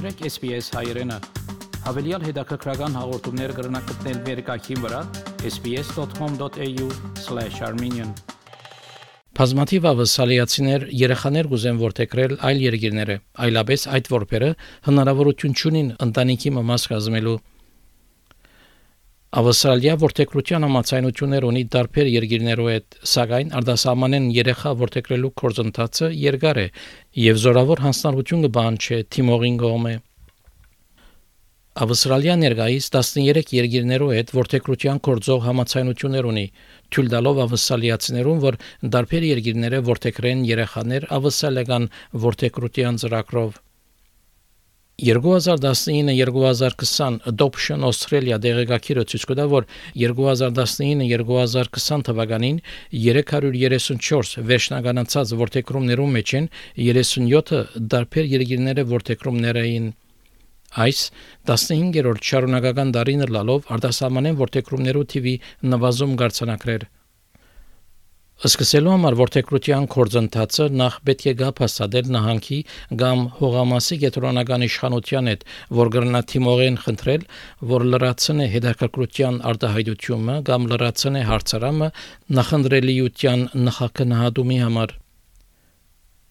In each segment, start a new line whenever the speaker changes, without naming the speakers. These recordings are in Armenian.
մտրեք SPS հայերեն։ Հավելյալ հետաքրքրական հաղորդումներ կգրնակցնել վերկայքին վրա sps.com.au/armenian Բազմաթիվ ավասալիացիներ երեխաներ գուզեն որթեքրել այլ երկիրները, այլապես այդ որբերը հնարավորություն չունին ընտանիքի մաս կազմելու Ավստրալիա որտեքրության համացայնություններ ունի տարբեր երկիրներով հետ, սակայն արտասահմանեն երեխա որտեքրելու կորձընթացը երկար է եւ զորավոր հանձնարարություն կբանչի Թիմորին գոմե։ Ավստրալիա ներկայիս 13 երկիրներով հետ որտեքրության կորձող համացայնություններ ունի, թույլ տալով ավստրալիացիներուն, որ տարբեր երկիրները որտեքրեն երեխաներ ավստրալիական որտեքրության ծրագրով 2019-2020 Adoption Australia դեղեկագիրը ցույց կտա, որ 2019-2020 թվականին 334 վերջնականացած որտեքրումներում մեջ են 37-ը դարբեր երկիրները որտեքրումներ էին Այս 15-րդ շարունակական դարին լալով արտասահմանեն որտեքրումներու TV նվազում գարցանակներ Սկսելու համար որթեկրության կորձընթացը նախ պետք է գապ հաստատել նահանգի կամ հողամասի կենտրոնական իշխանության հետ, որ գրնա թիմողեն խնդրել, որ լրացնե հետաքրքրության արտահայտությունը կամ լրացնե հարցարամը նախընտրելիության նախակնահատումի համար։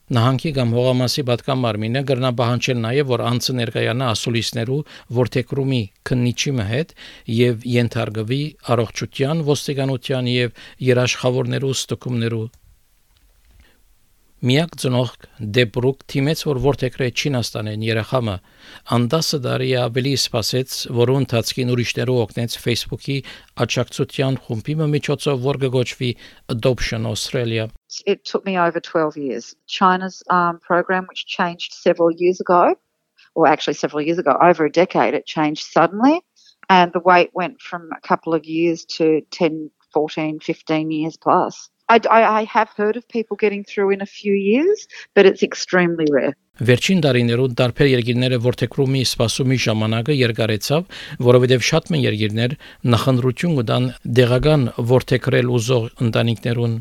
Նահանգի կամ հողամասի պատկան մարմինը գրնաբահանջել նաև որ անցը ներկայանա ասուլիսներու որթեկրումի քննիչի հետ եւ ենթարկվի առողջության, ոստիկանության եւ երաշխավորներու ստուգումներու Միակ ծնող դեպրուկ թիմեց որ որթեքրե Չինաստանեն երախամը անդասը դարի ավելի սпасեց որոն ընթացքին ուրիշներով օգնեց Facebook-ի աճակցության խումբի միջոցով որ գոչվի Adoption Australia
It took me over 12 years. China's um, program, which changed several years ago, or actually several years ago, over a decade, it changed suddenly. And the wait went from a couple of years to 10, 14, 15 years plus. I, I, have heard of people getting through in a few years, but it's extremely rare.
Վերջին տարիներում տարբեր երկիրները որթեքրումի սպասումի ժամանակը երկարեցավ, որովհետև շատ մեն երկիրներ նախընտրություն կտան դեղական որթեքրել ուզող ընտանիքներուն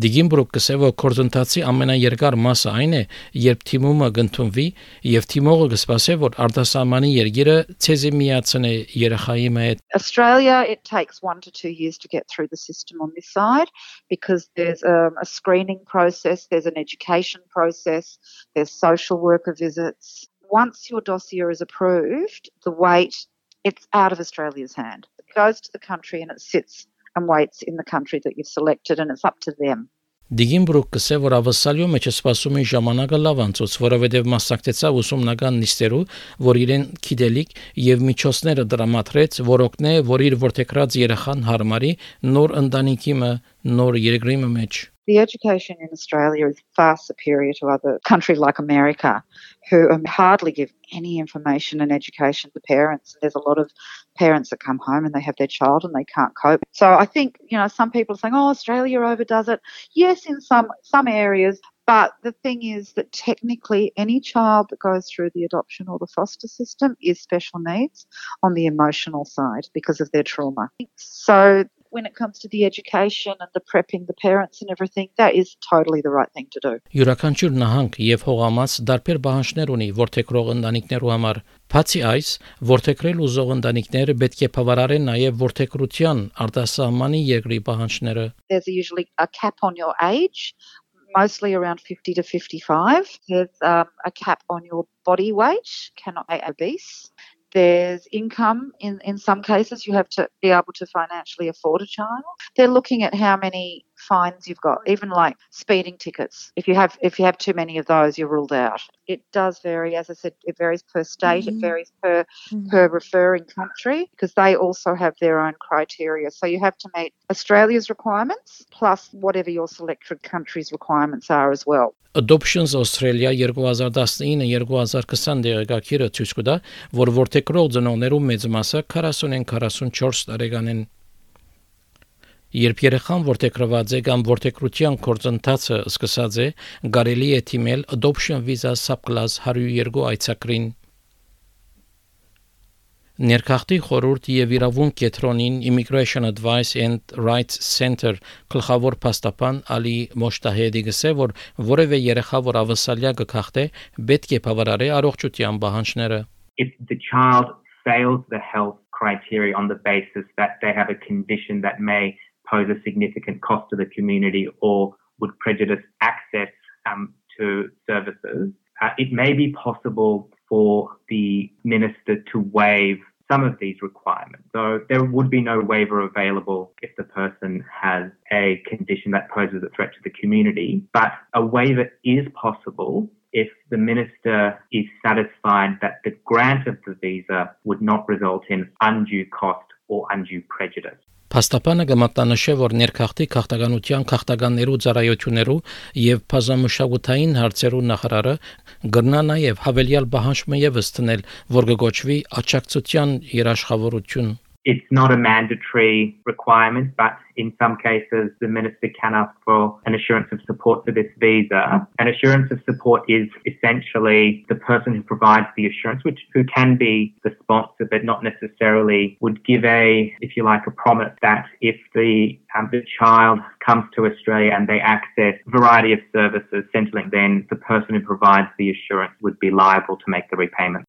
Դիգիմբրուկ կսեվո կորձընթացի ամենաերկար մասը այն է, երբ թիմումը կընդունվի եւ թիմողը կսպասե, որ արտասահմանի երգերը ցեզի միացնե երախայի հետ։
Australia it takes 1 to 2 years to get through the system on this side because there's um, a screening process, there's an education process, there's social worker visits. Once your dossier is approved, the wait it's out of Australia's hand. It goes to the country and it sits and waits in the country that you've selected and it's up to them.
Դիգինբրուկ կսե որ ավսալյո մեջ սպասում են ժամանակը լավ անցած, որովհետև մասնակցեցավ ուսումնական նիստերու, որ իրեն գիտելիք եւ միջոցները դրամատրեց, որ օգնե, որ իր որթեքրած երախան հարմարի նոր ընտանիքի նոր երկրի մեջ
The education in Australia is far superior to other countries like America, who um, hardly give any information and education to parents. And there's a lot of parents that come home and they have their child and they can't cope. So I think, you know, some people are saying, oh, Australia overdoes it. Yes, in some, some areas, but the thing is that technically, any child that goes through the adoption or the foster system is special needs on the emotional side because of their trauma. So when it comes to the education and the prepping the parents and everything, that is totally the right thing to do.
Յուրաքանչյուր նահանգ եւ հողամաս դարբեր բանջներ ունի որթեքրող ընտանիքներու համար։ Բացի այս, որթեքրել ուզող ընտանիքները պետք է բավարարեն նաեւ որթեքրության արտասահմանի երկրի բանջները։
There's usually a cap on your age mostly around 50 to 55. There's um, a cap on your body weight, cannot be obese. There's income in, in some cases. You have to be able to financially afford a child. They're looking at how many fines you've got, even like speeding tickets. If you have if you have too many of those, you're ruled out. It does vary, as I said, it varies per state, mm-hmm. it varies per mm-hmm. per referring country because they also have their own criteria. So you have to meet Australia's requirements plus whatever your selected country's requirements are as well.
Adoptions Australia 2019-2020 դեղեկագիրը ցույց կտա, որ որթեգրող ծնողներու մեծ մասը 40-ին 44 տարեկան են Երբ երեխան որտեքրված է կամ որտեքրության կորցընթացը սկսած է, կարելի է թիմել Adoption Visa Subclass 102 այցակրին։ Ներքախտի խորհուրդ եւ իրավունք կետրոնին Immigration Advice and Rights Center գլխավոր փաստաբան Ալի Մոշտահեդի գսե որ որևէ երեխա որ ավասալյա գքախտե պետք է բավարարի առողջության պահանջները
If the child fails the health criteria on the basis that they have a condition that may pose a significant cost to the community or would prejudice access um, to services, uh, it may be possible for the minister to waive some of these requirements. So there would be no waiver available if the person has a condition that poses a threat to the community, but a waiver is possible if the minister is satisfied that the grant of the visa would not result in undue cost or undue prejudice.
Փաստաբանը կմատնանշե, որ ներքախտի քաղաքականության քաղաքականներու ծառայություններու եւ բազմամշակութային հարցերու նախարարը գրնա նաեւ հավելյալ բանջը եւս տնել, որ կգոչվի աջակցության երաշխավորություն
It's not a mandatory requirement, but In some cases, the minister can ask for an assurance of support for this visa. An assurance of support is essentially the person who provides the assurance, which who can be the sponsor, but not necessarily would give a, if you like, a promise that if the um, the child comes to Australia and they access a variety of services, Centrelink, then the person who provides the assurance would be liable to make the repayment.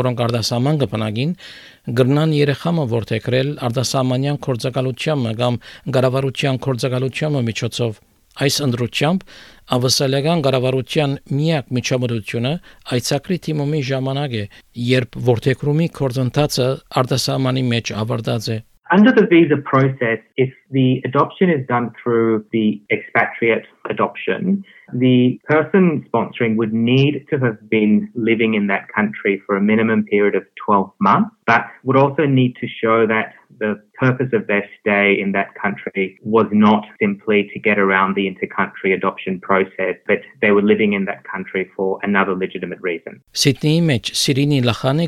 Որոնք արդասաման կբնակին, գրնան երեխամը որտեղ որթեքրել արդասամանյան կորցակալությամբ կամ գարավարության կորցակալությամբ միջոցով Այս ընդրությամբ ավսալական կառավարության միակ միջամտությունը այցակրի թիմոմի ժամանակ է, երբ որթեքրումի կորձընթացը արտասահմանի մեջ ավարտած է։
Under the visa process, if the adoption is done through the expatriate adoption, the person sponsoring would need to have been living in that country for a minimum period of 12 months, but would also need to show that the purpose of their stay in that country was not simply to get around the inter-country adoption process, but they were living in that country for another legitimate reason.
Sydney մեջ Սիրինի լախանը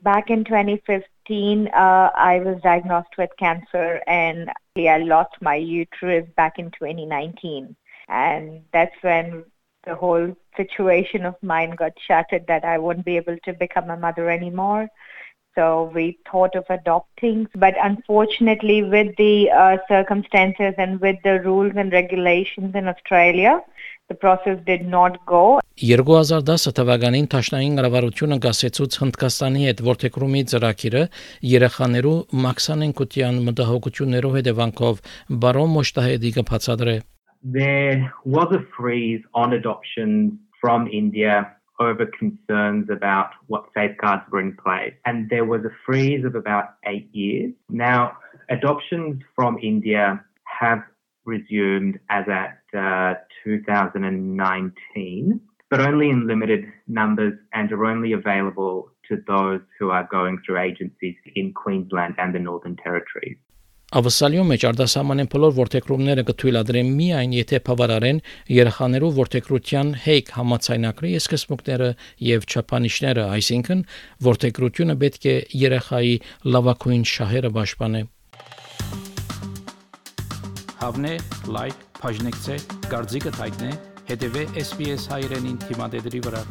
Back in 2015 uh, I was diagnosed with cancer and I lost my uterus back in 2019. And that's when the whole situation of mine got shattered that I wouldn't be able to become a mother anymore. So we thought of adopting, but unfortunately, with the uh, circumstances and with the rules and regulations in Australia, the process did not go
2010 թվականին Թաշնային կառավարությունը գասեցուց Հնդկաստանի հետ որթեքրումի ծրագիրը երեխաներու մաքսանենկության մտահոգություններով հետևանքով բարոն Մոշտահեդի կբացատրե
There was a freeze on adoptions from India over concerns about what safeguards were in place. And there was a freeze of about eight years. Now, adoptions from India have resumed as at uh, 2019, but only in limited numbers and are only available to those who are going through agencies in Queensland and the Northern Territories.
Ավսալյո մեջ արտասահմանեն բոլոր որթեքրումները կթույլատրեն միայն եթե բավարարեն երեխաներու որթեքրության հեյք համացայնակրի սկզբունքները եւ չափանիշները, այսինքն որթեքրությունը պետք է երեխայի լավակույն շահերը պաշտպանե։ Հավնե, լայք, բաժնեկցե, դարձիկը թայտնե, հետեւե SPS հայրենին թիմադեդի վրա։